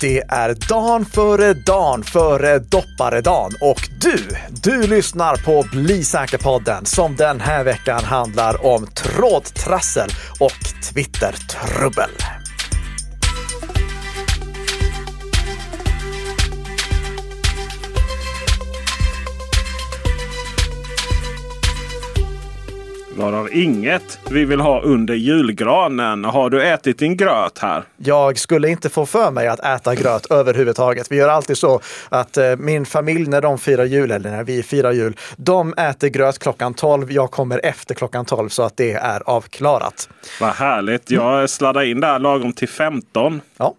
Det är dan före dan före dopparedan och du, du lyssnar på Bli säker-podden som den här veckan handlar om trådtrassel och Twitter-trubbel. Varav inget vi vill ha under julgranen. Har du ätit din gröt här? Jag skulle inte få för mig att äta gröt överhuvudtaget. Vi gör alltid så att eh, min familj när de firar jul, eller när vi firar jul, de äter gröt klockan 12. Jag kommer efter klockan 12 så att det är avklarat. Vad härligt. Jag sladdar in där lagom till 15. Ja.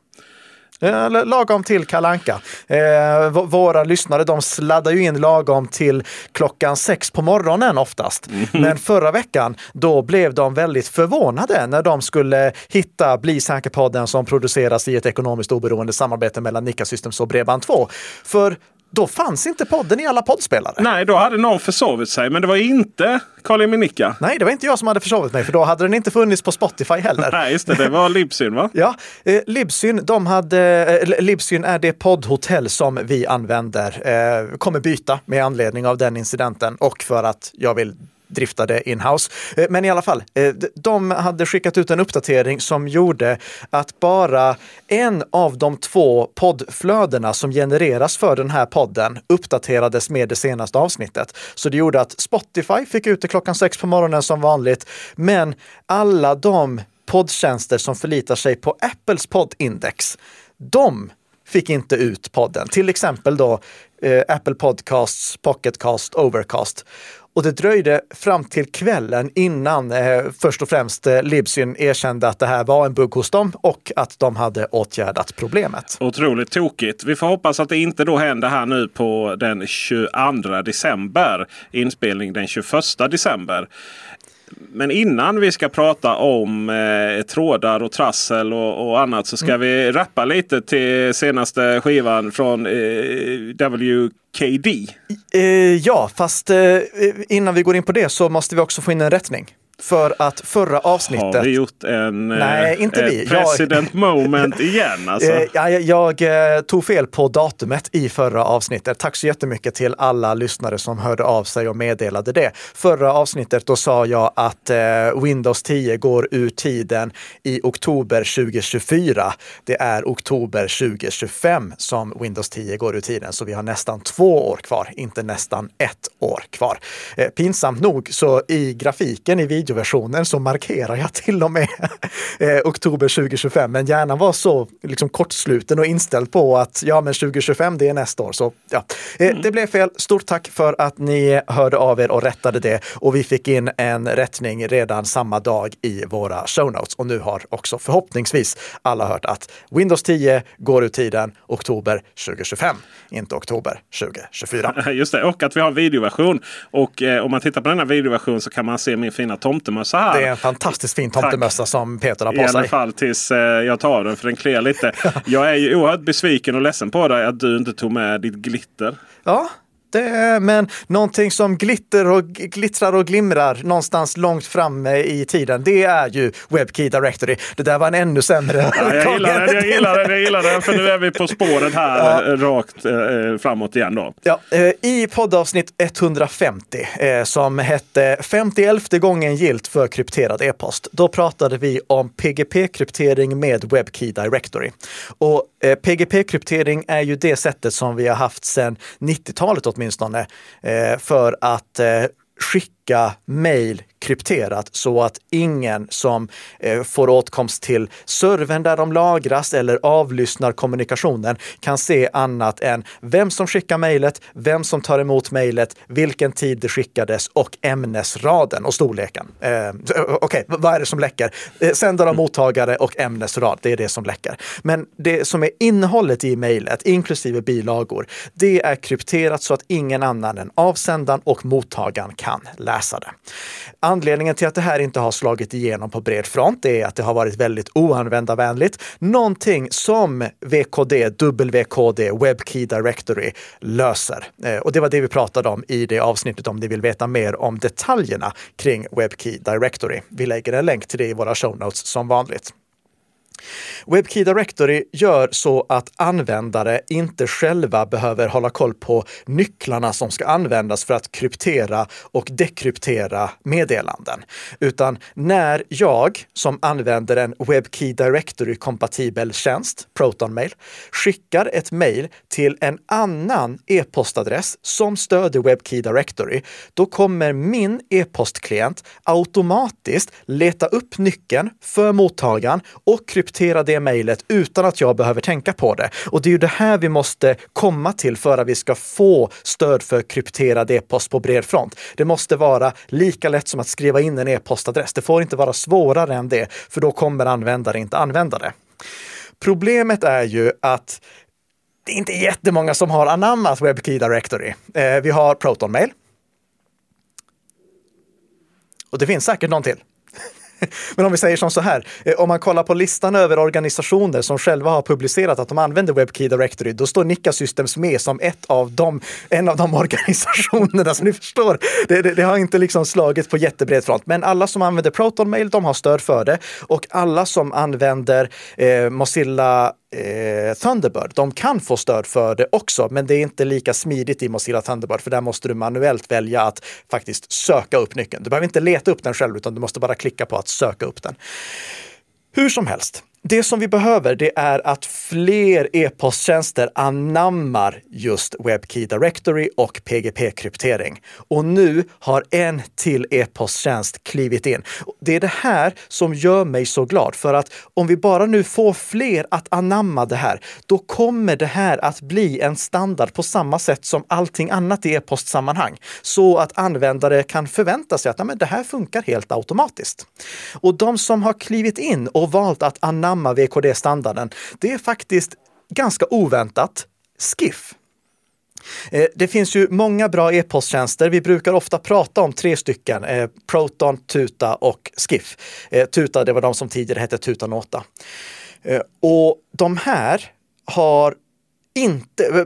Eh, Lagom till kalanka. Eh, våra lyssnare de sladdar ju in lagom till klockan sex på morgonen oftast. Men förra veckan, då blev de väldigt förvånade när de skulle hitta Bli säker-podden som produceras i ett ekonomiskt oberoende samarbete mellan Nika Systems och Bredband2. För då fanns inte podden i alla poddspelare. Nej, då hade någon försovit sig. Men det var inte Karl Minicka. Nej, det var inte jag som hade försovit mig, för då hade den inte funnits på Spotify heller. Nej, just det. Det var Libsyn, va? ja, eh, Libsyn, de hade, eh, Libsyn är det poddhotell som vi använder. Eh, kommer byta med anledning av den incidenten och för att jag vill driftade inhouse. Eh, men i alla fall, eh, de hade skickat ut en uppdatering som gjorde att bara en av de två poddflödena som genereras för den här podden uppdaterades med det senaste avsnittet. Så det gjorde att Spotify fick ut det klockan sex på morgonen som vanligt, men alla de poddtjänster som förlitar sig på Apples poddindex, de fick inte ut podden. Till exempel då eh, Apple Podcasts, Pocketcast, Overcast. Och det dröjde fram till kvällen innan eh, först och främst eh, Libsyn erkände att det här var en bugg hos dem och att de hade åtgärdat problemet. Otroligt tokigt. Vi får hoppas att det inte då händer här nu på den 22 december. Inspelning den 21 december. Men innan vi ska prata om eh, trådar och trassel och, och annat så ska mm. vi rappa lite till senaste skivan från eh, WKD. Eh, ja, fast eh, innan vi går in på det så måste vi också få in en rättning. För att förra avsnittet... Har vi gjort en Nej, eh, inte vi. president jag... moment igen? Alltså. Eh, jag, jag, jag, eh, tog fel på datumet i förra avsnittet. Tack så jättemycket till alla lyssnare som hörde av sig och meddelade det. Förra avsnittet då sa jag att Windows 10 går ur tiden i oktober 2024. Det är oktober 2025 som Windows 10 går ur tiden, så vi har nästan två år kvar, inte nästan ett år kvar. Pinsamt nog så i grafiken i videon videoversionen så markerar jag till och med eh, oktober 2025. Men hjärnan var så liksom kortsluten och inställd på att ja, men 2025 det är nästa år. Så ja, eh, mm. det blev fel. Stort tack för att ni hörde av er och rättade det. Och vi fick in en rättning redan samma dag i våra show notes. Och nu har också förhoppningsvis alla hört att Windows 10 går ut tiden oktober 2025, inte oktober 2024. Just det, och att vi har videoversion. Och eh, om man tittar på denna videoversion så kan man se min fina tomte tomtemössa här. Det är en fantastiskt fin tomtemössa som Peter har på sig. I alla fall tills eh, jag tar den för den kliar lite. jag är ju oerhört besviken och ledsen på dig att du inte tog med ditt glitter. Ja, det, men någonting som glitter och glittrar och glimrar någonstans långt framme i tiden, det är ju WebKey Directory. Det där var en ännu sämre. Ja, jag gillar den, jag gillar den, jag gillar den. För nu är vi på spåret här ja. Eh, rakt eh, framåt igen då. Ja, eh, I poddavsnitt 150 eh, som hette 51 gången gilt för krypterad e-post. Då pratade vi om PGP-kryptering med WebKey Directory. Och eh, PGP-kryptering är ju det sättet som vi har haft sedan 90-talet åtminstone, eh, för att eh, skicka mejl krypterat så att ingen som eh, får åtkomst till servern där de lagras eller avlyssnar kommunikationen kan se annat än vem som skickar mejlet, vem som tar emot mejlet, vilken tid det skickades och ämnesraden och storleken. Eh, Okej, okay, vad är det som läcker? Eh, sändare och mottagare och ämnesrad, det är det som läcker. Men det som är innehållet i mejlet, inklusive bilagor, det är krypterat så att ingen annan än avsändaren och mottagaren kan läsa det. Anledningen till att det här inte har slagit igenom på bred front är att det har varit väldigt oanvändarvänligt. Någonting som VKD, WKD, WebKey Directory löser. Eh, och det var det vi pratade om i det avsnittet om ni vill veta mer om detaljerna kring WebKey Directory. Vi lägger en länk till det i våra show notes som vanligt. WebKey Directory gör så att användare inte själva behöver hålla koll på nycklarna som ska användas för att kryptera och dekryptera meddelanden. Utan när jag som använder en WebKey Directory-kompatibel tjänst, ProtonMail, skickar ett mejl till en annan e-postadress som stöder WebKey Directory, då kommer min e-postklient automatiskt leta upp nyckeln för mottagaren och kryptera kryptera det mejlet utan att jag behöver tänka på det. Och det är ju det här vi måste komma till för att vi ska få stöd för krypterad e-post på bred front. Det måste vara lika lätt som att skriva in en e-postadress. Det får inte vara svårare än det, för då kommer användare inte använda det. Problemet är ju att det är inte jättemånga som har anammat WebKey Directory. Eh, vi har ProtonMail. Och det finns säkert någon till. Men om vi säger som så här, eh, om man kollar på listan över organisationer som själva har publicerat att de använder WebKey Directory, då står Nika Systems med som ett av dem, en av de organisationerna. Så ni förstår, det, det, det har inte liksom slagit på jättebred front. Men alla som använder ProtonMail, de har stöd för det. Och alla som använder eh, Mozilla eh, Thunderbird. De kan få stöd för det också, men det är inte lika smidigt i Mozilla Thunderbird, för där måste du manuellt välja att faktiskt söka upp nyckeln. Du behöver inte leta upp den själv, utan du måste bara klicka på att söka upp den. Hur som helst, det som vi behöver, det är att fler e-posttjänster anammar just WebKey Directory och PGP-kryptering. Och nu har en till e-posttjänst klivit in. Det är det här som gör mig så glad, för att om vi bara nu får fler att anamma det här, då kommer det här att bli en standard på samma sätt som allting annat i e-postsammanhang. Så att användare kan förvänta sig att men det här funkar helt automatiskt. Och de som har klivit in och valt att anamma samma VKD-standarden, det är faktiskt ganska oväntat Skiff. Eh, det finns ju många bra e-posttjänster. Vi brukar ofta prata om tre stycken, eh, Proton, Tuta och Skiff. Eh, Tuta, det var de som tidigare hette Tutanota. Och de här har inte,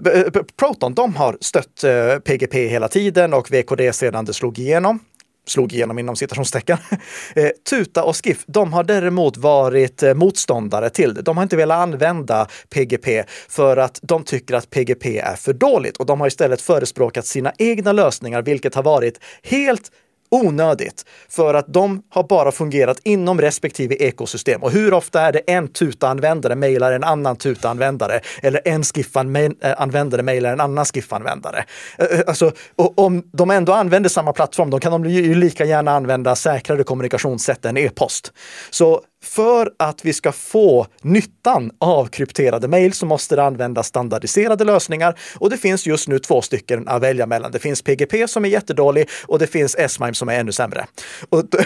Proton, de har stött PGP hela tiden och VKD sedan det slog igenom slog igenom inom citationstecken. Eh, Tuta och Skiff, de har däremot varit eh, motståndare till det. De har inte velat använda PGP för att de tycker att PGP är för dåligt och de har istället förespråkat sina egna lösningar, vilket har varit helt onödigt för att de har bara fungerat inom respektive ekosystem. Och hur ofta är det en tuta-användare mejlar en annan tuta-användare eller en Skiff-användare eh, mejlar en annan Skiff-användare? Eh, eh, alltså, om de ändå använder samma plattform, då kan de ju lika gärna använda säkrare kommunikationssätt än e-post. Så för att vi ska få nyttan av krypterade mejl så måste det användas standardiserade lösningar och det finns just nu två stycken att välja mellan. Det finns PGP som är jättedålig och det finns S-MIME som är ännu sämre. Och då,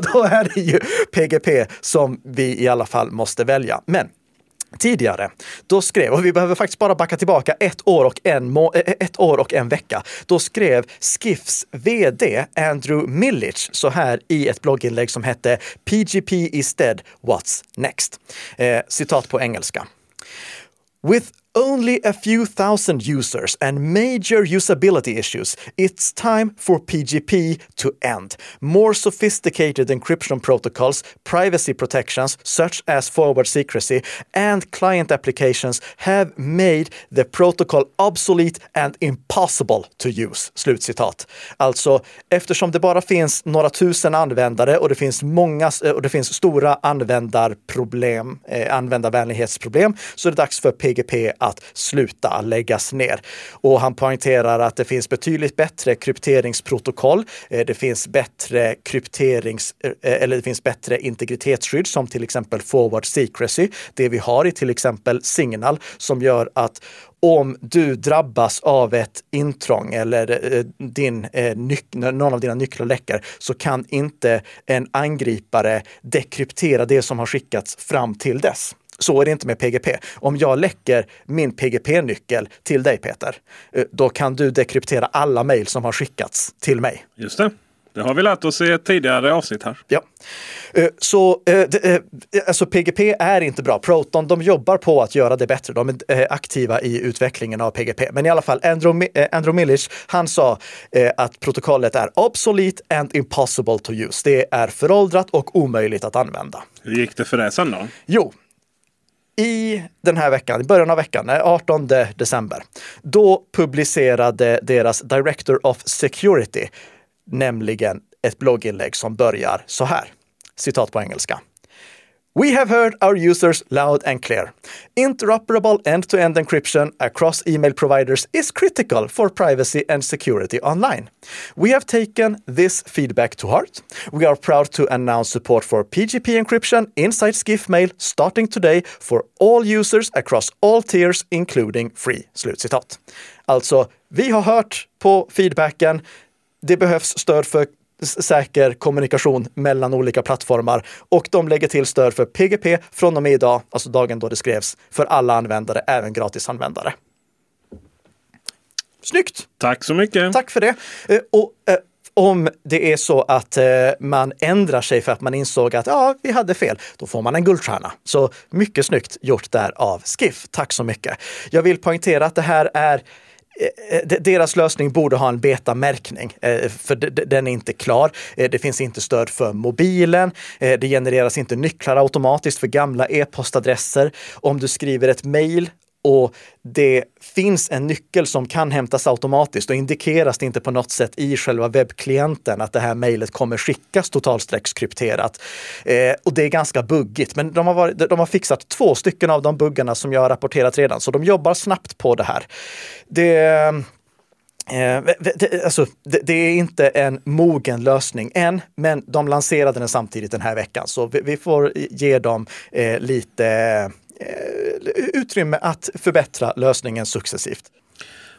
då, är det ju PGP som vi i alla fall måste välja. Men Tidigare, då skrev, och vi behöver faktiskt bara backa tillbaka ett år och en, eh, eh, ett år och en vecka. Då skrev Skiffs vd Andrew Millich så här i ett blogginlägg som hette PGP is dead, what's next? Eh, citat på engelska. With only a few thousand users and major usability issues, it's time for PGP to end. More sophisticated encryption protocols, privacy protections such as forward secrecy, and client applications have made the protocol obsolete and impossible to use. Slutcitat. Alltså, eftersom det bara finns några tusen användare och det finns många eh, och det finns stora användarproblem, eh, användarvänlighetsproblem, så är det dags för PGP att sluta läggas ner. Och han poängterar att det finns betydligt bättre krypteringsprotokoll. Eh, det finns bättre krypterings eh, eller det finns bättre integritetsskydd som till exempel forward secrecy. Det vi har i till exempel Signal som gör att om du drabbas av ett intrång eller eh, din, någon av dina nycklar läcker så kan inte en angripare dekryptera det som har skickats fram till dess. Så är det inte med PGP. Om jag läcker min PGP-nyckel till dig Peter, eh, då kan du dekryptera alla mejl som har skickats till mig. Just det. Det har vi lärt oss i ett tidigare avsnitt här. Ja. Eh, så eh, alltså PGP är inte bra. Proton de jobbar på att göra det bättre. De är aktiva i utvecklingen av PGP. Men i alla fall, Andrew, Andrew Millish, han sa att protokollet är obsolete and impossible to use. Det är föråldrat och omöjligt att använda. Hur gick det för det sen då? Jo, i den här veckan, i början av veckan, eh, 18 december, då publicerade deras Director of Security, nämligen ett blogginlägg som börjar så här. Citat på engelska. We have heard our users loud and clear. Interoperable end-to-end encryption across email providers is critical for privacy and security online. We have taken this feedback to heart. We are proud to announce support for PGP encryption inside Skiff Mail starting today for all users across all tiers, including free. Slutcitat. Alltså, vi har hört på feedbacken. Det behövs stöd för säker kommunikation mellan olika plattformar och de lägger till stöd för PGP från och med idag, alltså dagen då det skrevs, för alla användare, även gratisanvändare. Snyggt! Tack så mycket! Tack för det! Eh, och, eh, om det är så att eh, man ändrar sig för att man insåg att ja, vi hade fel, då får man en guldstjärna. Så mycket snyggt gjort där av Skiff. Tack så mycket. Jag vill poängtera att det här är Eh, eh, deras lösning borde ha en betamärkning, eh, för den är inte klar. Det finns inte stöd för mobilen. Det genereras inte nycklar automatiskt för gamla e-postadresser. Om du skriver ett mejl och det finns en nyckel som kan hämtas automatiskt och indikeras det inte på något sätt i själva webbklienten att det här mejlet kommer skickas totalstreckskrypterat. Eh, och det är ganska buggigt, men de har, varit, de har fixat två stycken av de buggarna som jag har rapporterat redan, så de jobbar snabbt på det här. Det Eh, det, alltså, det, det, är inte en mogen lösning än, men de lanserade den samtidigt den här veckan, så vi, vi får ge dem eh, lite Eh, utrymme att förbättra lösningen successivt.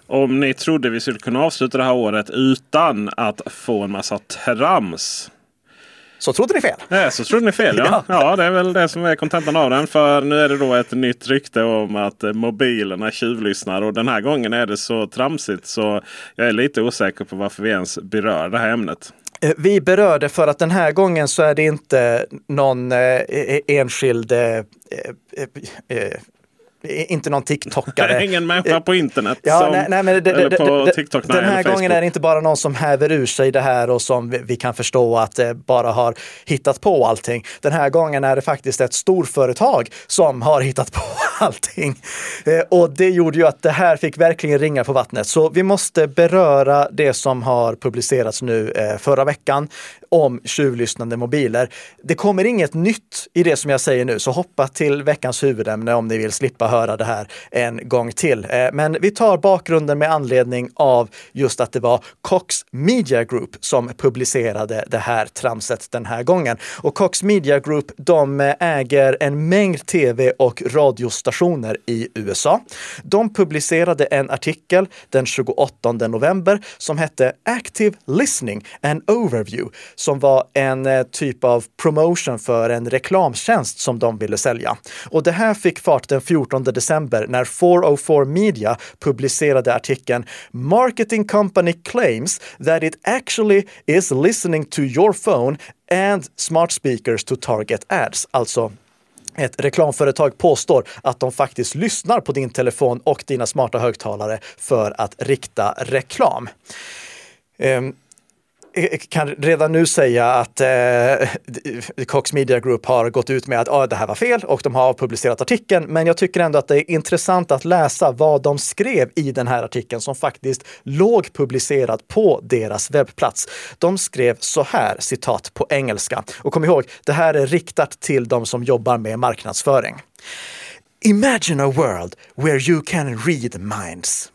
Om ni trodde vi skulle kunna avsluta det här året utan att få en massa trams. Så trodde ni fel. Nej, så trodde ni fel ja. ja. det är väl det som är kontentan av den. För nu är det då ett nytt rykte om att mobilerna tjuvlyssnar. Och den här gången är det så tramsigt så jag är lite osäker på varför vi ens berör det här ämnet. Eh, vi berörde för att den här gången så är det inte någon eh, e-, e-, enskild eh, eh, eh inte någon TikTokare. Ingen människa på internet. Ja, som, nej, nej, men det, eller på TikTok. Nej, den här gången är det inte bara någon som häver ur sig det här och som vi, vi kan förstå att det bara har hittat på allting. Den här gången är det faktiskt ett storföretag som har hittat på allting. Eh, och det gjorde ju att det här fick verkligen ringa på vattnet. Så vi måste beröra det som har publicerats nu eh, förra veckan om tjuvlyssnande mobiler. Det kommer inget nytt i det som jag säger nu, så hoppa till veckans huvudämne om ni vill slippa höra det här en gång till. Eh, men vi tar bakgrunden med anledning av just att det var Cox Media Group som publicerade det här tramset den här gången. Och Cox Media Group, de eh, äger en mängd tv och radiostationer i USA. De publicerade en artikel den 28 november som hette Active Listening, an Overview, som var en eh, typ av promotion för en reklamtjänst som de ville sälja. Och det här fick fart den 14 december när 404 Media publicerade artikeln “Marketing company claims that it actually is listening to your phone and smart speakers to target ads”. Alltså ett reklamföretag påstår att de faktiskt lyssnar på din telefon och dina smarta högtalare för att rikta reklam. Um, Eh, kan redan nu säga att eh, Cox Media Group har gått ut med att ah, det här var fel och de har publicerat artikeln. Men jag tycker ändå att det är intressant att läsa vad de skrev i den här artikeln som faktiskt låg publicerad på deras webbplats. De skrev så här, citat på engelska. Och kom ihåg, det här är riktat till de som jobbar med marknadsföring. Imagine a world where you can read minds.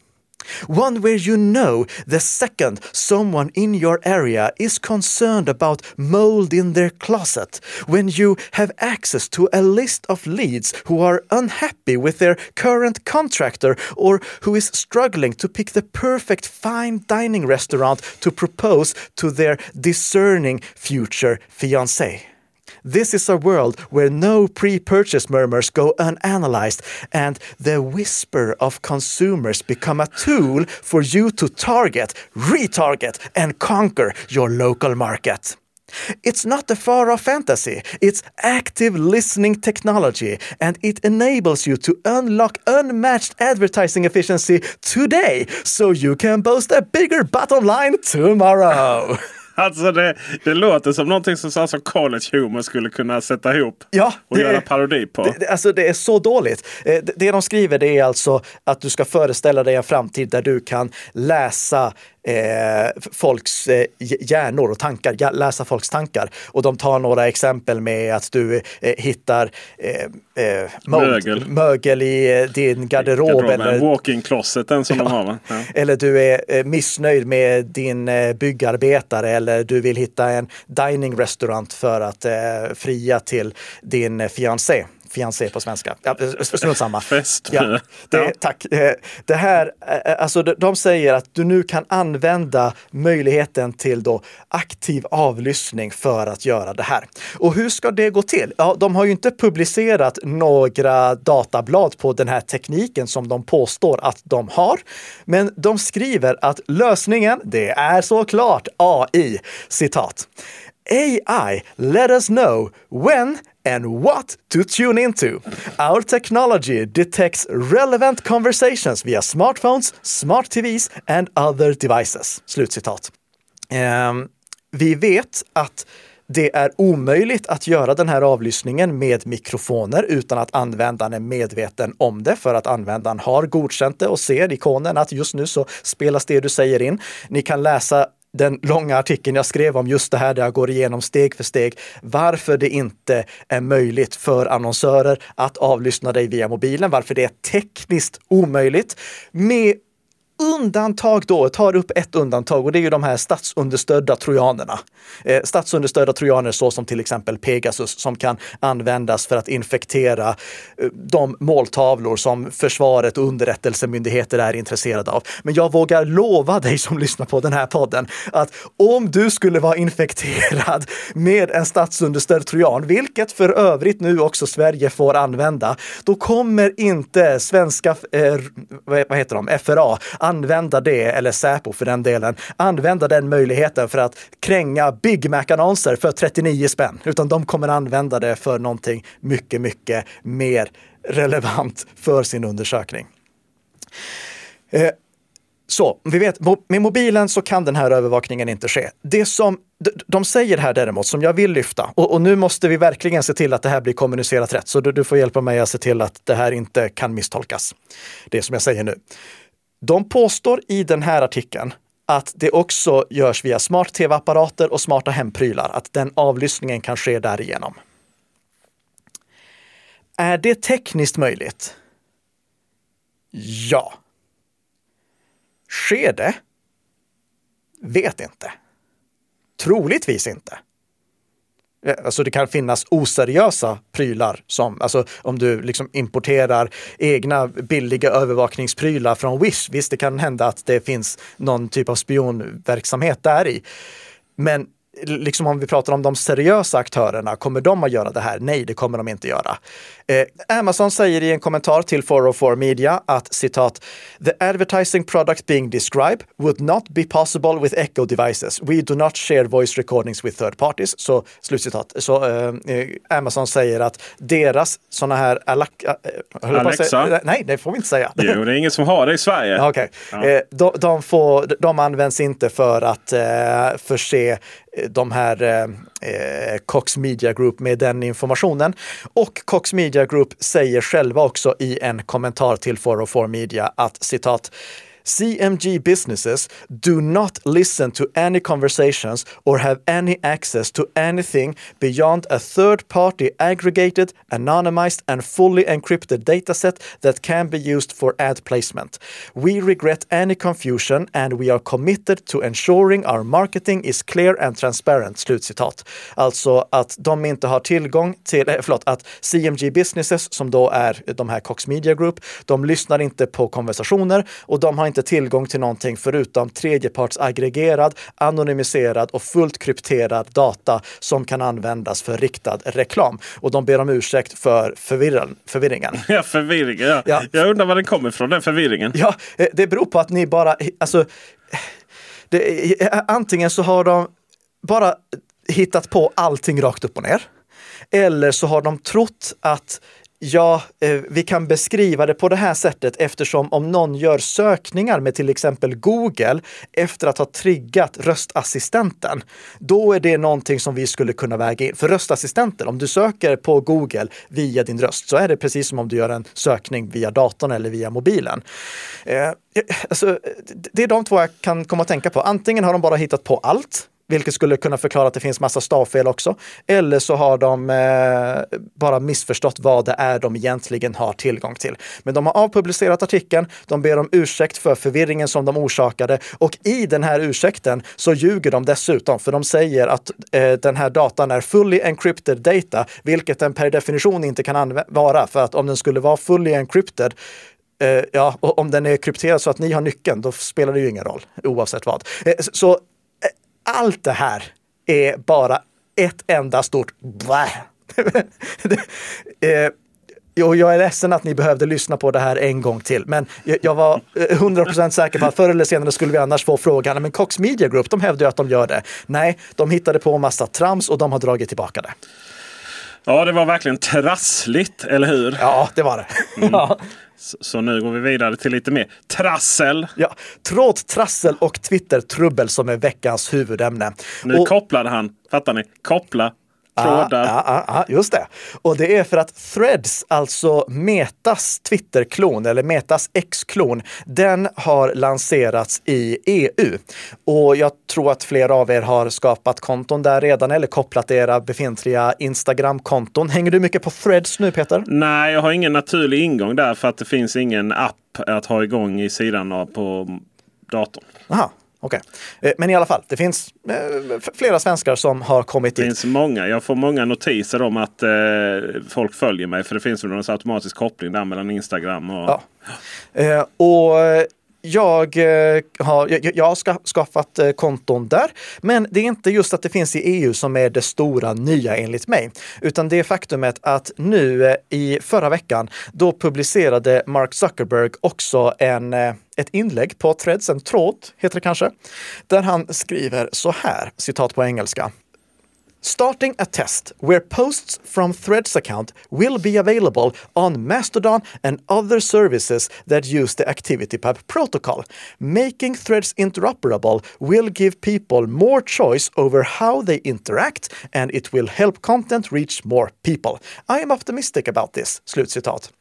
One where you know the second someone in your area is concerned about mold in their closet, when you have access to a list of leads who are unhappy with their current contractor or who is struggling to pick the perfect fine dining restaurant to propose to their discerning future fiancé. This is a world where no pre-purchase murmurs go unanalyzed and the whisper of consumers become a tool for you to target, retarget and conquer your local market. It's not a far off fantasy. It's active listening technology, and it enables you to unlock unmatched advertising efficiency today so you can boast a bigger bottom line tomorrow. Alltså det, det låter som någonting som, som college humor skulle kunna sätta ihop Ja, och det- göra parodi på. Det, det- alltså det är så dåligt. Eh, Det, det de skriver det är alltså att du ska föreställa dig en framtid där du kan läsa eh, folks eh, hj- hjärnor och tankar, ja, läsa folks tankar. Och de tar några exempel med att du eh, hittar eh, eh, Mögel. mögel i eh, din garderob. Garderoben, Eller, Walk-in closeten som de har va? Ja. eller du är missnöjd med din byggarbetare eller du vill hitta en dining restaurant för att fria till din fiancé. Fiancé på svenska. Ja, strunt samma. Fest. Ja, det. Tack. Eh, Det här, eh, alltså de- de säger att du nu kan använda möjligheten till då aktiv avlyssning för att göra det här. Och hur ska det gå till? Ja, de har ju inte publicerat några datablad på den här tekniken som de påstår att de har. Men de skriver att lösningen, det är såklart AI. Citat. AI let us know when and what to tune into. Our technology detects relevant conversations via smartphones, smart TVs and other devices. Slutcitat. Ehm, vi vet att det är omöjligt att göra den här avlyssningen med mikrofoner utan att användaren är medveten om det för att användaren har godkänt det och ser ikonen att just nu så spelas det du säger in. Ni kan läsa den långa artikeln jag skrev om just det här där jag går igenom steg för steg varför det inte är möjligt för annonsörer att avlyssna dig via mobilen, varför det är tekniskt omöjligt. Med undantag då, tar upp ett undantag och det är ju de här statsunderstödda trojanerna. Eh, statsunderstödda trojaner så som till exempel Pegasus som kan användas för att infektera eh, de måltavlor som försvaret och underrättelsemyndigheter är intresserade av. Men jag vågar lova dig som lyssnar på den här podden att om du skulle vara infekterad med en statsunderstödd trojan, vilket för övrigt nu också Sverige får använda, då kommer inte svenska, eh, vad heter de, FRA, använda det, eller Säpo för den delen, använda den möjligheten för att kränga Big Mac-annonser för 39 spänn, utan de kommer använda det för någonting mycket, mycket mer relevant för sin undersökning. Eh, så vi vet, med mobilen så kan den här övervakningen inte ske. Det som de säger här däremot, som jag vill lyfta, och, och nu måste vi verkligen se till att det här blir kommunicerat rätt, så du, du får hjälpa mig att se till att det här inte kan misstolkas. Det som jag säger nu. De påstår i den här artikeln att det också görs via smart-tv-apparater och smarta hemprylar, att den avlyssningen kan ske därigenom. Är det tekniskt möjligt? Ja. Sker det? Vet inte. Troligtvis inte. Eh, alltså det kan finnas oseriösa prylar som, alltså om du liksom importerar egna billiga övervakningsprylar från Wish. Visst, det kan hända att det finns någon typ av spionverksamhet där i. Men liksom om vi pratar om de seriösa aktörerna, kommer de att göra det här? Nej, det kommer de inte göra. Eh, Amazon säger i en kommentar till 404 Media att citat, “The advertising product being described would not be possible with echo devices. We do not share voice recordings with third parties.” Så slutcitat. Så eh, eh, Amazon säger att deras sådana här Alak- eh, att säga- Alexa? Nej, det får vi inte säga. Jo, det är ingen som har det i Sverige. Ja, Okej. Eh, de, de, får, de används inte för att eh, förse de här Cox Media Group med den informationen. Och Cox Media Group säger själva också i en kommentar till 404 Media att citat CMG businesses do not listen to any conversations or have any access to anything beyond a third party aggregated, anonymized, and fully encrypted dataset that can be used for ad placement. We regret any confusion and we are committed to ensuring our marketing is clear and transparent. Slutcitat. Alltså att de inte har tillgång till, eh, förlåt, att CMG Businesses som då är de här Cox Media Group, de lyssnar inte på konversationer och de har inte tillgång till någonting förutom tredjepartsaggregerad, anonymiserad och fullt krypterad data som kan användas för riktad reklam. Och de ber om ursäkt för förvirran, förvirringen. Ja, förvirringen. Ja. Ja. Jag undrar var den kommer ifrån, den förvirringen. Ja, eh, det beror på att ni bara, alltså, det, eh, antingen så har de bara hittat på allting rakt upp och ner. Eller så har de trott att Ja, eh, vi kan beskriva det på det här sättet eftersom om någon gör sökningar med till exempel Google efter att ha triggat röstassistenten, då är det någonting som vi skulle kunna väga in. För röstassistenten, om du söker på Google via din röst så är det precis som om du gör en sökning via datorn eller via mobilen. Eh, eh alltså, det är de två jag kan komma att tänka på. Antingen har de bara hittat på allt vilket skulle kunna förklara att det finns massa stavfel också. Eller så har de eh, bara missförstått vad det är de egentligen har tillgång till. Men de har avpublicerat artikeln, de ber om ursäkt för förvirringen som de orsakade och i den här ursäkten så ljuger de dessutom, för de säger att eh, den här datan är fully encrypted data, vilket den per definition inte kan vara, för att om den skulle vara fully encrypted eh, ja, och om den är krypterad så att ni har nyckeln, då spelar det ju ingen roll oavsett vad. Eh, så allt det här är bara ett enda stort blä. Eh, och jag är ledsen att ni behövde lyssna på det här en gång till, men jag var eh, 100% säker på att förr eller senare skulle vi annars få frågan, men Cox Media Group, de hävdar ju att de gör det. Nej, de hittade på en massa trams och de har dragit tillbaka det. Ja, det var verkligen trassligt, eller hur? Ja, det var det. Mm. Så, så, nu går vi vidare till lite mer trassel. Ja, trådtrassel och Twitter-trubbel som är veckans huvudämne. Nu och, kopplade han, fattar ni? Koppla trådar. Ja, ja, ja, just det. Och det är för att Threads, alltså Metas Twitter-klon eller Metas X-klon, den har lanserats i EU. Och jag tror att flera av er har skapat konton där redan eller kopplat era befintliga Instagram-konton. Hänger du mycket på Threads nu Peter? Nej, jag har ingen naturlig ingång där för att det finns ingen app att ha igång i sidan på datorn. Aha, Okej, okay. Eh, men i alla fall, det finns eh, flera svenskar som har kommit dit. Det finns många. Jag får många notiser om att eh, folk följer mig. För det finns någon automatisk koppling där mellan Instagram och... Ja. Eh, och jag eh, har, jag, jag har skaffat eh, konton där, men det är inte just att det finns i EU som är det stora nya enligt mig, utan det är faktumet att nu eh, i förra veckan, då publicerade Mark Zuckerberg också en, ett inlägg på Threads, en tråd heter det kanske, där han skriver så här, citat på engelska starting a test where posts from Threads account will be available on Mastodon and other services that use the ActivityPub protocol. Making Threads interoperable will give people more choice over how they interact and it will help content reach more people. I am optimistic about this. Slutcitat.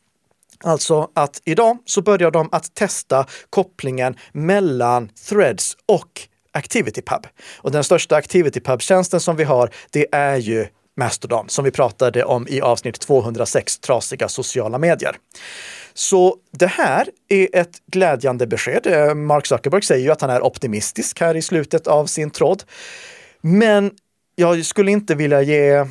Alltså att idag så börjar de att testa kopplingen mellan Threads och ActivityPub. Och den största ActivityPub-tjänsten som vi har, det är ju Mastodon som vi pratade om i avsnitt 206, trasiga sociala medier. Så det här är ett glädjande besked. Eh, Mark Zuckerberg säger ju att han är optimistisk här i slutet av sin tråd. Men jag skulle inte vilja ge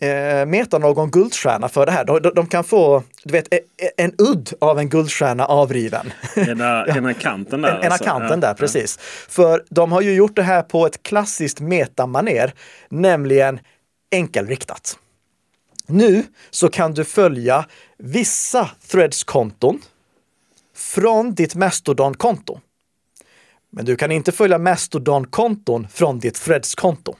eh, Meta någon guldstjärna för det här. De, de, kan få du vet, e, e, en udd av en guldstjärna avriven. Ena, ena kanten där. Ena alltså. kanten där, ja, precis. Ja. För de har ju gjort det här på ett klassiskt metamaner, nämligen enkelriktat. Nu så kan du följa vissa Threads-konton från ditt Mastodon-konto. Men du kan inte följa Mastodon-konton från ditt Threads-konto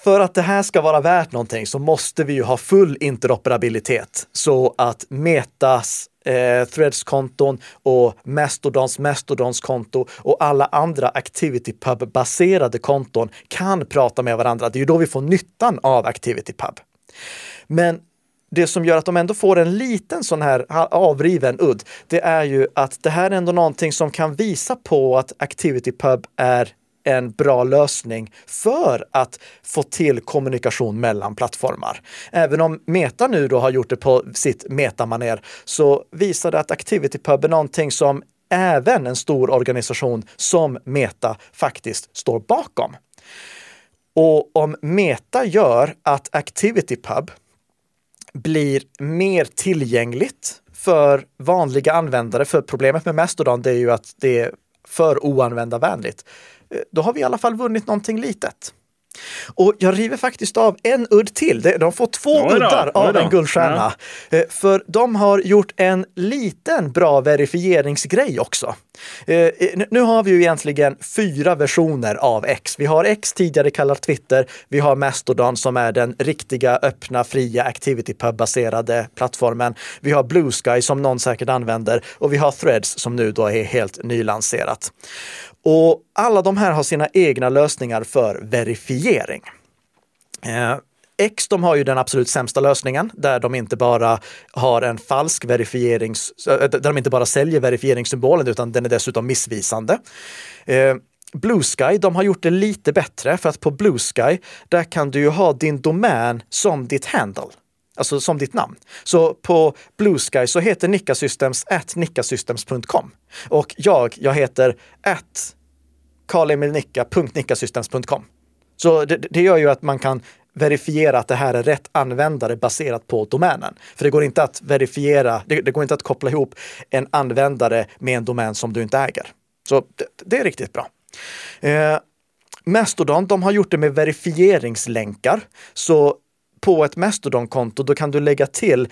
för att det här ska vara värt någonting så måste vi ju ha full interoperabilitet så att Metas eh, Threads-konton och Mastodons Mastodons konto och alla andra ActivityPub-baserade konton kan prata med varandra. Det är ju då vi får nyttan av ActivityPub. Men det som gör att de ändå får en liten sån här avriven udd, det är ju att det här är ändå någonting som kan visa på att ActivityPub är en bra lösning för att få till kommunikation mellan plattformar. Även om Meta nu då har gjort det på sitt metamaner så visar det att ActivityPub är någonting som även en stor organisation som Meta faktiskt står bakom. Och om Meta gör att ActivityPub blir mer tillgängligt för vanliga användare, för problemet med Mastodon det är ju att det är för oanvändarvänligt. Eh, då har vi i alla fall vunnit någonting litet. Och jag river faktiskt av en udd till. De får två då, uddar av en guldstjärna. Eh, För de har gjort en liten bra verifieringsgrej också. Eh, Nu har vi ju egentligen fyra versioner av X. Vi har X, tidigare kallat Twitter. Vi har Mastodon som är den riktiga, öppna, fria ActivityPub-baserade plattformen. Vi har Blue Sky som någon säkert använder och vi har Threads som nu då är helt nylanserat. Och alla de här har sina egna lösningar för verifiering. Eh, X de har ju den absolut sämsta lösningen där de inte bara har en falsk verifiering, eh, Där de inte bara säljer verifieringssymbolen utan den är dessutom missvisande. Eh, Blue Sky, de har gjort det lite bättre för att på Blue Sky, där kan du ju ha din domän som ditt handle. Alltså som ditt namn. Så på Blue Sky så heter Nickasystems at nickasystems.com. Och jag, jag heter at karlemilnicka.nickasystems.com. Så det, det gör ju att man kan verifiera att det här är rätt användare baserat på domänen. För det går inte att verifiera, det, det går inte att koppla ihop en användare med en domän som du inte äger. Så det, det är riktigt bra. Eh, Mastodon, de har gjort det med verifieringslänkar. Så på ett Mastodon-konto, då kan du lägga till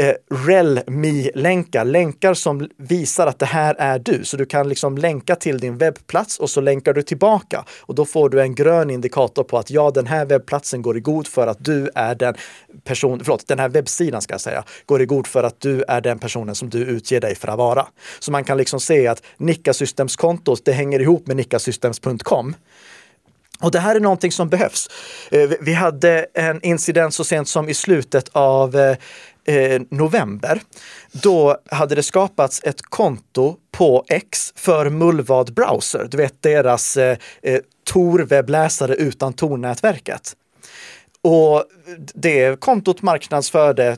eh, RELMI-länkar, länkar som visar att det här är du. Så du kan liksom länka till din webbplats och så länkar du tillbaka och då får du en grön indikator på att ja, den här webbplatsen går i god för att du är den person, förlåt, den här webbsidan ska jag säga, går i god för att du är den personen som du utger dig för att vara. Så man kan liksom se att Nicka Systems kontot, det hänger ihop med nickasystems.com. Och det här är någonting som behövs. Eh, vi- hade en incident så sent som i slutet av eh, eh, november. Då hade det skapats ett konto på X för Mullvad Browser. Du vet deras eh, Tor-webbläsare utan Tor-nätverket. Och det kontot marknadsförde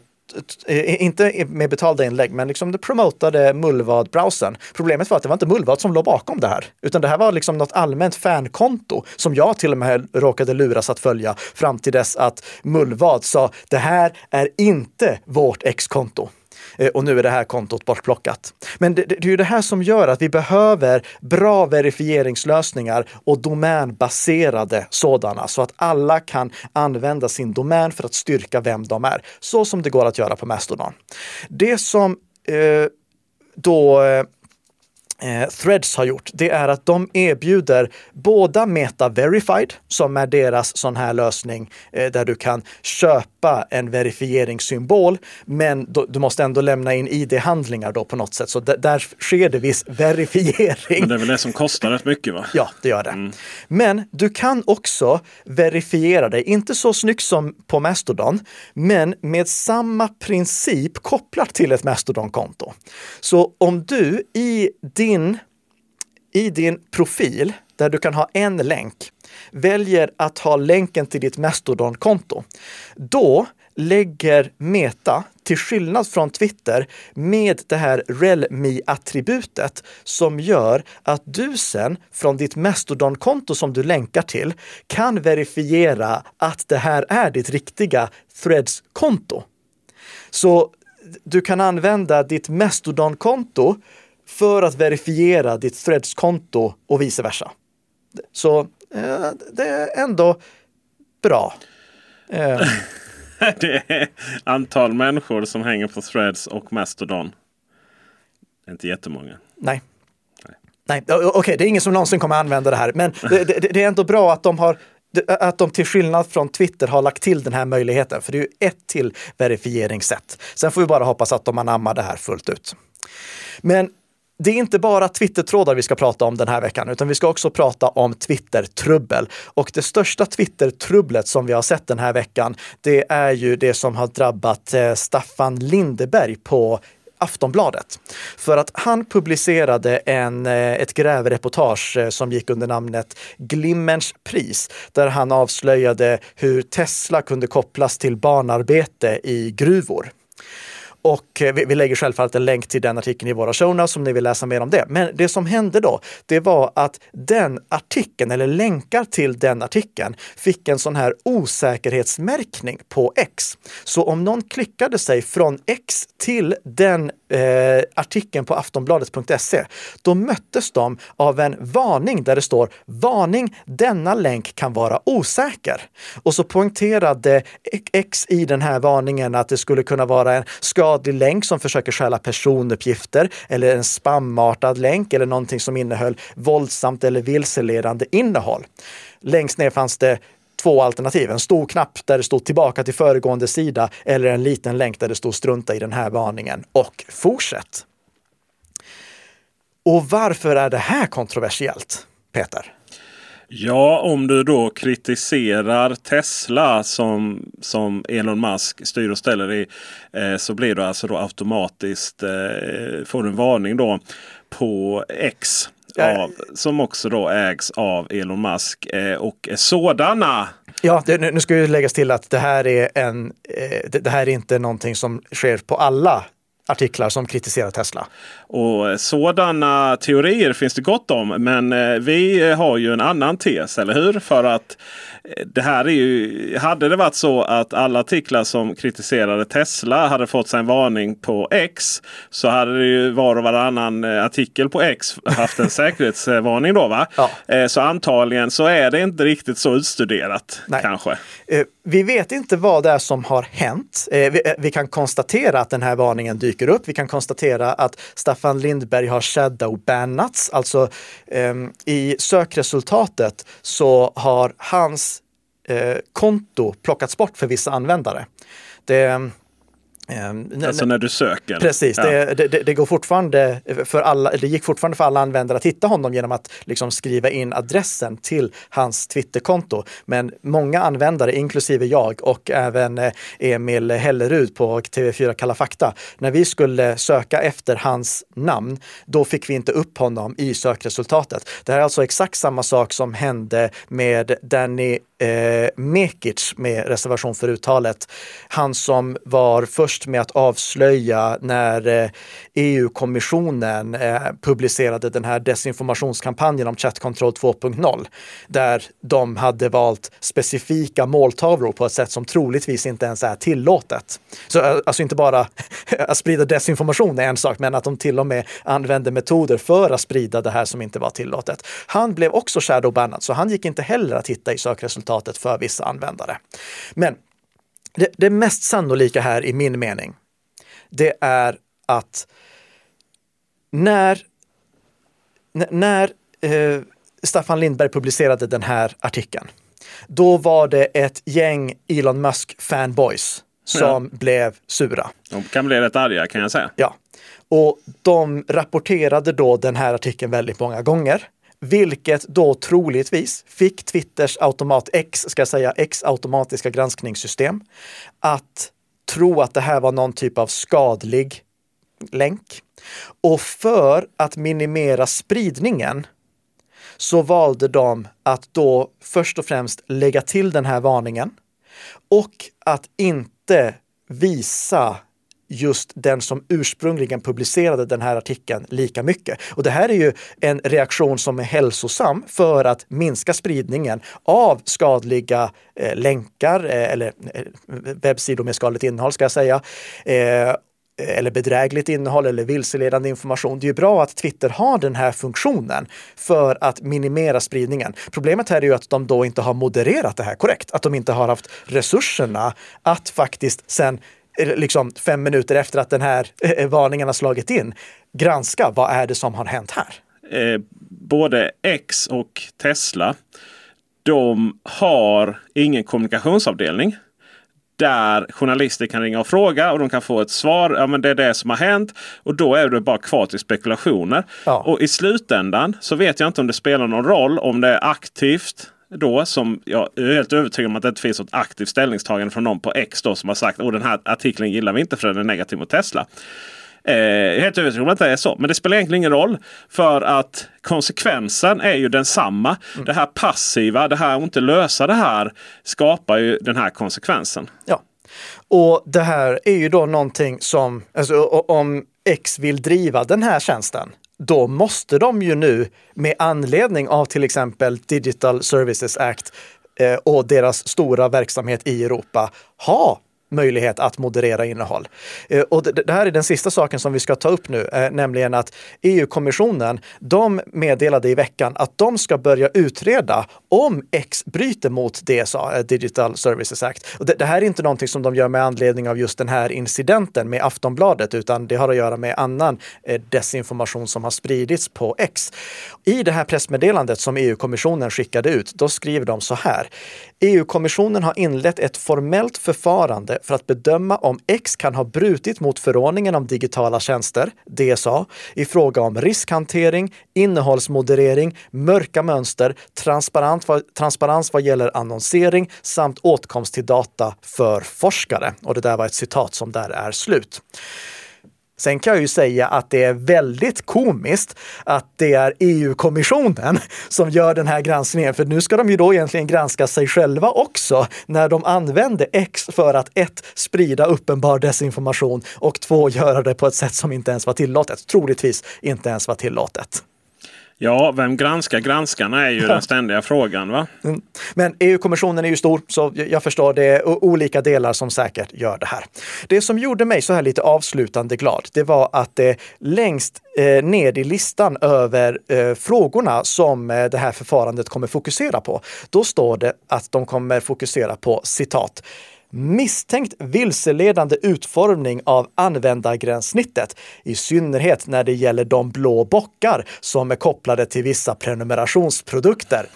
Eh, inte med betalda inlägg, men liksom det promotade Mullvad-browsern. Problemet var att det var inte Mullvad som låg bakom det här, utan det här var liksom något allmänt fankonto som jag till och med råkade luras att följa fram till dess att Mullvad sa det här är inte vårt X-konto. Eh, och nu är det här kontot bortplockat. Men det, det det är ju det här som gör att vi behöver bra verifieringslösningar och domänbaserade sådana så att alla kan använda sin domän för att styrka vem de är. Så som det går att göra på Mastodon. Det som eh, då eh, eh, Threads har gjort, det är att de erbjuder båda Meta Verified, som är deras sån här lösning eh, där du kan köpa en verifieringssymbol, men då, du måste ändå lämna in ID-handlingar då på något sätt. Så där sker det viss verifiering. Men det är väl det som kostar rätt mycket va? Ja, det gör det. Men du kan också verifiera dig, inte så snyggt som på Mastodon, men med samma princip kopplat till ett Mastodon-konto. Så om du i din, i din profil, där du kan ha en länk, väljer att ha länken till ditt Mastodon-konto, då lägger Meta, till skillnad från Twitter, med det här RelMe-attributet som gör att du sen från ditt Mastodon-konto som du länkar till kan verifiera att det här är ditt riktiga Threads-konto. Så du kan använda ditt Mastodon-konto för att verifiera ditt Threads-konto och vice versa. Så eh, det är ändå bra. Eh, Det är antal människor som hänger på Threads och Mastodon. Inte jättemånga. Nej. Nej, okej, det är ingen som någonsin kommer använda det här, men det, det, det är ändå bra att de har att de till skillnad från Twitter har lagt till den här möjligheten, för det är ju ett till verifieringssätt. Sen får vi bara hoppas att de anammar det här fullt ut. Men det är inte bara Twitter-trådar vi ska prata om den här veckan, utan vi ska också prata om Twitter-trubbel. Och det största Twitter-trubblet som vi har sett den här veckan, det är ju det som har drabbat eh, Staffan Lindeberg på Aftonbladet. För att han publicerade en, eh, ett grävreportage eh, som gick under namnet Glimmerns pris, där han avslöjade hur Tesla kunde kopplas till barnarbete i gruvor och eh, vi, vi lägger självfallet en länk till den artikeln i våra show notes om ni vill läsa mer om det. Men det som hände då, det var att den artikeln, eller länkar till den artikeln, fick en sån här osäkerhetsmärkning på X. Så om någon klickade sig från X till den eh, artikeln på aftonbladet.se, då möttes de av en varning där det står varning, denna länk kan vara osäker. Och så poängterade X i den här varningen att det skulle kunna vara en skada skadlig länk som försöker stjäla personuppgifter eller en spamartad länk eller någonting som innehöll våldsamt eller vilseledande innehåll. Längst ner fanns det två alternativ. En stor knapp där det stod tillbaka till föregående sida eller en liten länk där det stod strunta i den här varningen och fortsätt. Och varför är det här kontroversiellt, Peter? Ja, om du då kritiserar Tesla som, som Elon Musk styr och ställer i. Eh, så blir du alltså då automatiskt eh, får en varning då på X. Av, som också då ägs av Elon Musk. Eh, och sådana Ja, det, nu ska ju läggas till att det här är en, eh, det, det, här är inte någonting som sker på alla artiklar som kritiserar Tesla. Och Sådana teorier finns det gott om. Men eh, vi har ju en annan tes, eller hur? För att eh, det här är ju, hade det varit så att alla artiklar som kritiserade Tesla hade fått sig en varning på X. Så hade det ju var och varannan eh, artikel på X haft en säkerhetsvarning då. Va? Ja. Så antagligen så är det inte riktigt så utstuderat Nej. kanske. Vi vet inte vad det är som har hänt. Eh, eh, vi kan konstatera att den här varningen dyker upp. Vi kan konstatera att Staffan Lindberg har shadowbannats. Alltså ehm, i sökresultatet så har hans eh, konto plockats bort för vissa användare. Det, ehm, Ehm, alltså när du söker? Precis, ja. det, det, det, går fortfarande för alla, det gick fortfarande för alla användare att hitta honom genom att liksom skriva in adressen till hans Twitterkonto. Men många användare, inklusive jag och även eh, Emil Hellerud på TV4 Kalla fakta, när vi skulle söka efter hans namn, då fick vi inte upp honom i sökresultatet. Det här är alltså exakt samma sak som hände med Danny eh, Mekic med reservation för uttalet. Han som var först med att avslöja när eh, EU-kommissionen eh, publicerade den här desinformationskampanjen om chattkontroll 2.0, där de hade valt specifika måltavlor på ett sätt som troligtvis inte ens är tillåtet. Så eh, alltså inte bara att sprida desinformation är en sak, men att de till och med använde metoder för att sprida det här som inte var tillåtet. Han blev också shadowbannad, så han gick inte heller att hitta i sökresultatet för vissa användare. Men det, det mest sannolika här i min mening, det är att när, när eh, Staffan Lindberg publicerade den här artikeln, då var det ett gäng Elon Musk-fanboys som ja. blev sura. De kan bli rätt arga kan jag säga. Ja. Och de rapporterade då den här artikeln väldigt många gånger. Vilket då troligtvis fick Twitters automat X, ska jag säga, X automatiska granskningssystem att tro att det här var någon typ av skadlig länk. Och för att minimera spridningen så valde de att då först och främst lägga till den här varningen och att inte visa just den som ursprungligen publicerade den här artikeln lika mycket. Och det här är ju en reaktion som är hälsosam för att minska spridningen av skadliga eh, länkar eh, eller eh, webbsidor med skadligt innehåll ska jag säga. Eh, eller bedrägligt innehåll eller vilseledande information. Det är ju bra att Twitter har den här funktionen för att minimera spridningen. Problemet här är ju att de då inte har modererat det här korrekt, att de inte har haft resurserna att faktiskt sen liksom fem minuter efter att den här eh, varningen har slagit in, granska vad är det som har hänt här? Eh, både X och Tesla, de har ingen kommunikationsavdelning där journalister kan ringa och fråga och de kan få ett svar. Ja, men det är det som har hänt och då är det bara kvar till spekulationer. Ja. Och i slutändan så vet jag inte om det spelar någon roll om det är aktivt då som jag är helt övertygad om att det inte finns något aktivt ställningstagande från någon på X då som har sagt att den här artikeln gillar vi inte för den är negativ mot Tesla. Eh, jag är helt övertygad om att det är så. Men det spelar egentligen ingen roll. För att konsekvensen är ju densamma. Mm. Det här passiva, det här att inte lösa det här skapar ju den här konsekvensen. Ja. Och det här är ju då någonting som, alltså om X vill driva den här tjänsten, då måste de ju nu med anledning av till exempel Digital Services Act eh, och deras stora verksamhet i Europa ha möjlighet att moderera innehåll. Eh, och det här är den sista saken som vi ska ta upp nu, eh, nämligen att EU-kommissionen, de meddelade i veckan att de ska börja utreda om X bryter mot DSA, eh, Digital Services Act. Och det, här är inte någonting som de gör med anledning av just den här incidenten med Aftonbladet, utan det har att göra med annan desinformation som har spridits på X. I det här pressmeddelandet som EU-kommissionen skickade ut, då skriver de så här. EU-kommissionen har inlett ett formellt förfarande för att bedöma om X kan ha brutit mot förordningen om digitala tjänster, DSA, i fråga om riskhantering, innehållsmoderering, mörka mönster, transparens vad gäller annonsering samt åtkomst till data för forskare. Och det där var ett citat som där är slut. Sen kan jag ju säga att det är väldigt komiskt att det är EU-kommissionen som gör den här granskningen. För nu ska de ju då egentligen granska sig själva också när de använder X för att ett, sprida uppenbar desinformation och två, göra det på ett sätt som inte ens var tillåtet. Troligtvis inte ens var tillåtet. Ja, vem granskar granskarna är ju den ständiga frågan. va? Mm. Men EU-kommissionen är ju stor, så jag förstår det är olika delar som säkert gör det här. Det som gjorde mig så här lite avslutande glad, det var att det längst eh, ned i listan över eh, frågorna som eh, det här förfarandet kommer fokusera på, då står det att de kommer fokusera på citat misstänkt vilseledande utformning av användargränssnittet, i synnerhet när det gäller de blå bockar som är kopplade till vissa prenumerationsprodukter.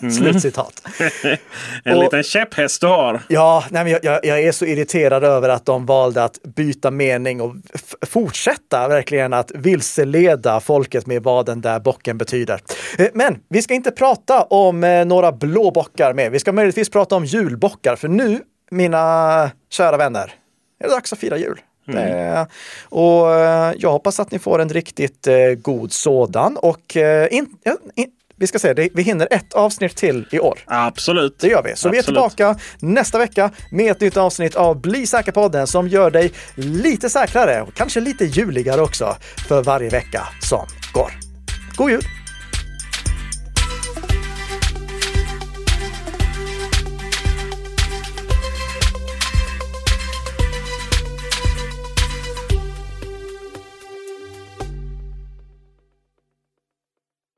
Mm. Slutcitat. en och, liten käpphäst du har. Ja, nej, men jag, jag, är så irriterad över att de valde att byta mening och fortsätta verkligen att vilseleda folket med vad den där bocken betyder. Eh, men vi ska inte prata om eh, några blå bockar med. Vi ska möjligtvis prata om julbockar, för nu mina kära vänner, är det dags att fira jul. Mm. och eh, jag hoppas att ni får en riktigt eh, god sådan och eh, in, in, vi ska se, vi hinner ett avsnitt till i år. Absolut. Det gör vi. Så Absolut. vi är tillbaka nästa vecka med ett nytt avsnitt av Bli säker-podden som gör dig lite säkrare och kanske lite juligare också för varje vecka som går. God jul!